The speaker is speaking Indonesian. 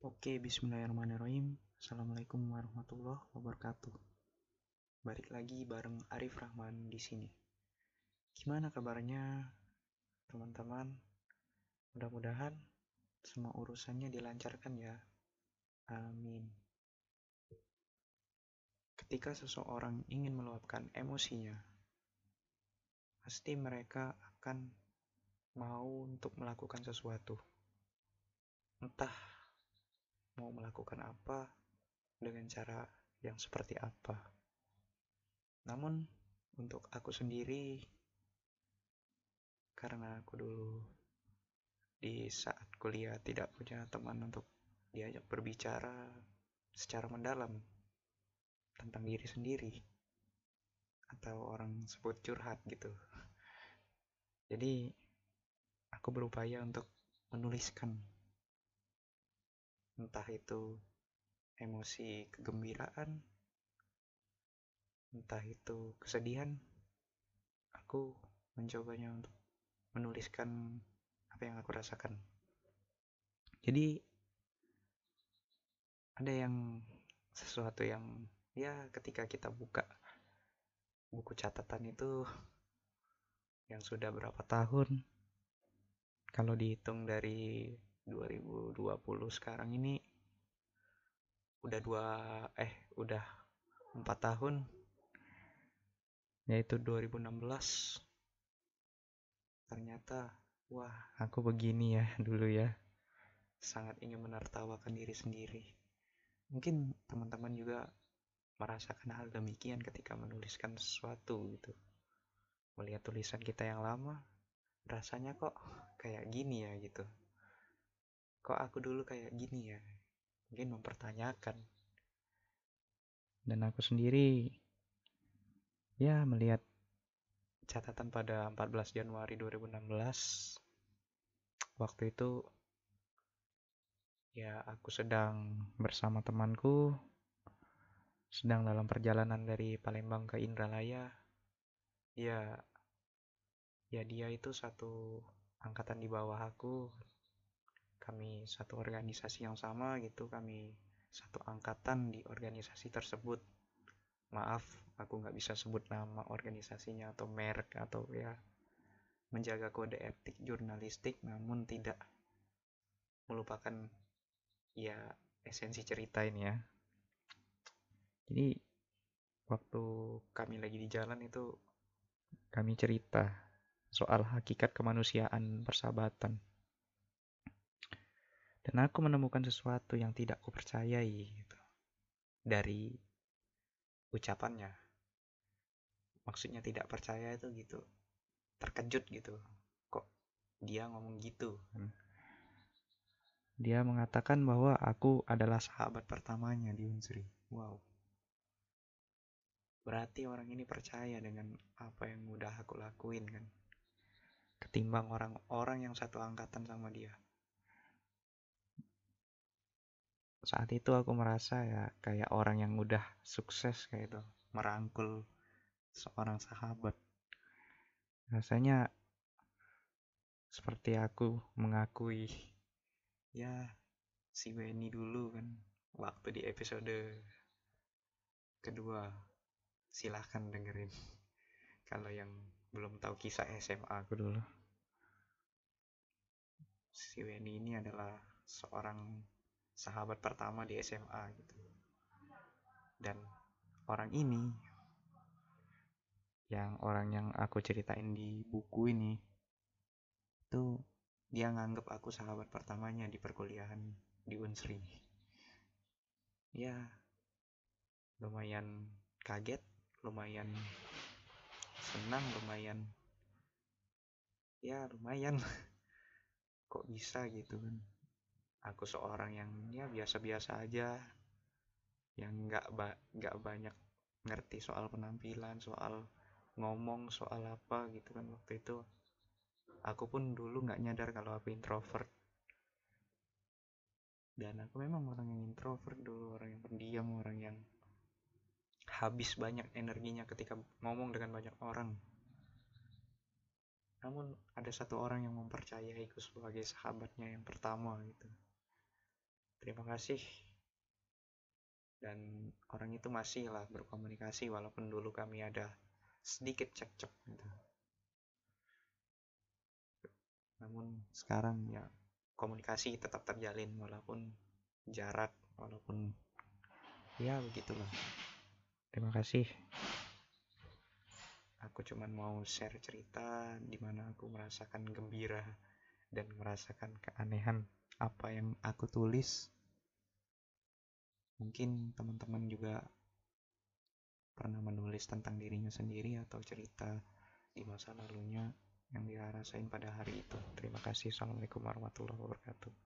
Oke, bismillahirrahmanirrahim. Assalamualaikum warahmatullahi wabarakatuh. Balik lagi bareng Arif Rahman di sini. Gimana kabarnya, teman-teman? Mudah-mudahan semua urusannya dilancarkan ya. Amin. Ketika seseorang ingin meluapkan emosinya, pasti mereka akan mau untuk melakukan sesuatu. Entah mau melakukan apa dengan cara yang seperti apa. Namun, untuk aku sendiri, karena aku dulu di saat kuliah tidak punya teman untuk diajak berbicara secara mendalam tentang diri sendiri atau orang sebut curhat gitu. Jadi, aku berupaya untuk menuliskan entah itu emosi kegembiraan, entah itu kesedihan, aku mencobanya untuk menuliskan apa yang aku rasakan. Jadi ada yang sesuatu yang ya ketika kita buka buku catatan itu yang sudah berapa tahun kalau dihitung dari 2020 sekarang ini udah dua eh udah empat tahun. Yaitu 2016 ternyata wah aku begini ya dulu ya. Sangat ingin menertawakan diri sendiri. Mungkin teman-teman juga merasakan hal demikian ketika menuliskan sesuatu gitu. Melihat tulisan kita yang lama rasanya kok kayak gini ya gitu kok aku dulu kayak gini ya? Mungkin mempertanyakan. Dan aku sendiri ya melihat catatan pada 14 Januari 2016 waktu itu ya aku sedang bersama temanku sedang dalam perjalanan dari Palembang ke Indralaya. Ya ya dia itu satu angkatan di bawah aku kami satu organisasi yang sama gitu kami satu angkatan di organisasi tersebut. Maaf aku nggak bisa sebut nama organisasinya atau merek atau ya menjaga kode etik jurnalistik namun tidak melupakan ya esensi cerita ini ya. Jadi waktu kami lagi di jalan itu kami cerita soal hakikat kemanusiaan persahabatan dan aku menemukan sesuatu yang tidak kupercayai gitu. Dari ucapannya. Maksudnya tidak percaya itu gitu. Terkejut gitu. Kok dia ngomong gitu? Dia mengatakan bahwa aku adalah sahabat pertamanya di Unsri. Wow. Berarti orang ini percaya dengan apa yang udah aku lakuin kan? Ketimbang orang-orang yang satu angkatan sama dia saat itu aku merasa ya kayak orang yang udah sukses kayak itu merangkul seorang sahabat. Rasanya seperti aku mengakui ya si Benny dulu kan waktu di episode kedua. Silahkan dengerin. Kalau yang belum tahu kisah SMA aku dulu. Si Benny ini adalah seorang sahabat pertama di SMA gitu. Dan orang ini yang orang yang aku ceritain di buku ini itu dia nganggep aku sahabat pertamanya di perkuliahan di Unsri. Ya lumayan kaget lumayan senang lumayan ya lumayan. Kok bisa gitu kan aku seorang yang ya biasa-biasa aja. Yang nggak nggak banyak ngerti soal penampilan soal ngomong soal apa gitu kan waktu itu. Aku pun dulu nggak nyadar kalau aku introvert. Dan aku memang orang yang introvert dulu orang yang pendiam orang yang habis banyak energinya ketika ngomong dengan banyak orang. Namun ada satu orang yang mempercayaiku sebagai sahabatnya yang pertama gitu terima kasih. Dan orang itu masih lah berkomunikasi walaupun dulu kami ada sedikit cekcok gitu. Namun sekarang ya komunikasi tetap terjalin walaupun jarak walaupun ya begitulah. Terima kasih. Aku cuman mau share cerita di mana aku merasakan gembira dan merasakan keanehan apa yang aku tulis mungkin teman-teman juga pernah menulis tentang dirinya sendiri atau cerita di masa lalunya yang dia rasain pada hari itu. Terima kasih. Assalamualaikum warahmatullahi wabarakatuh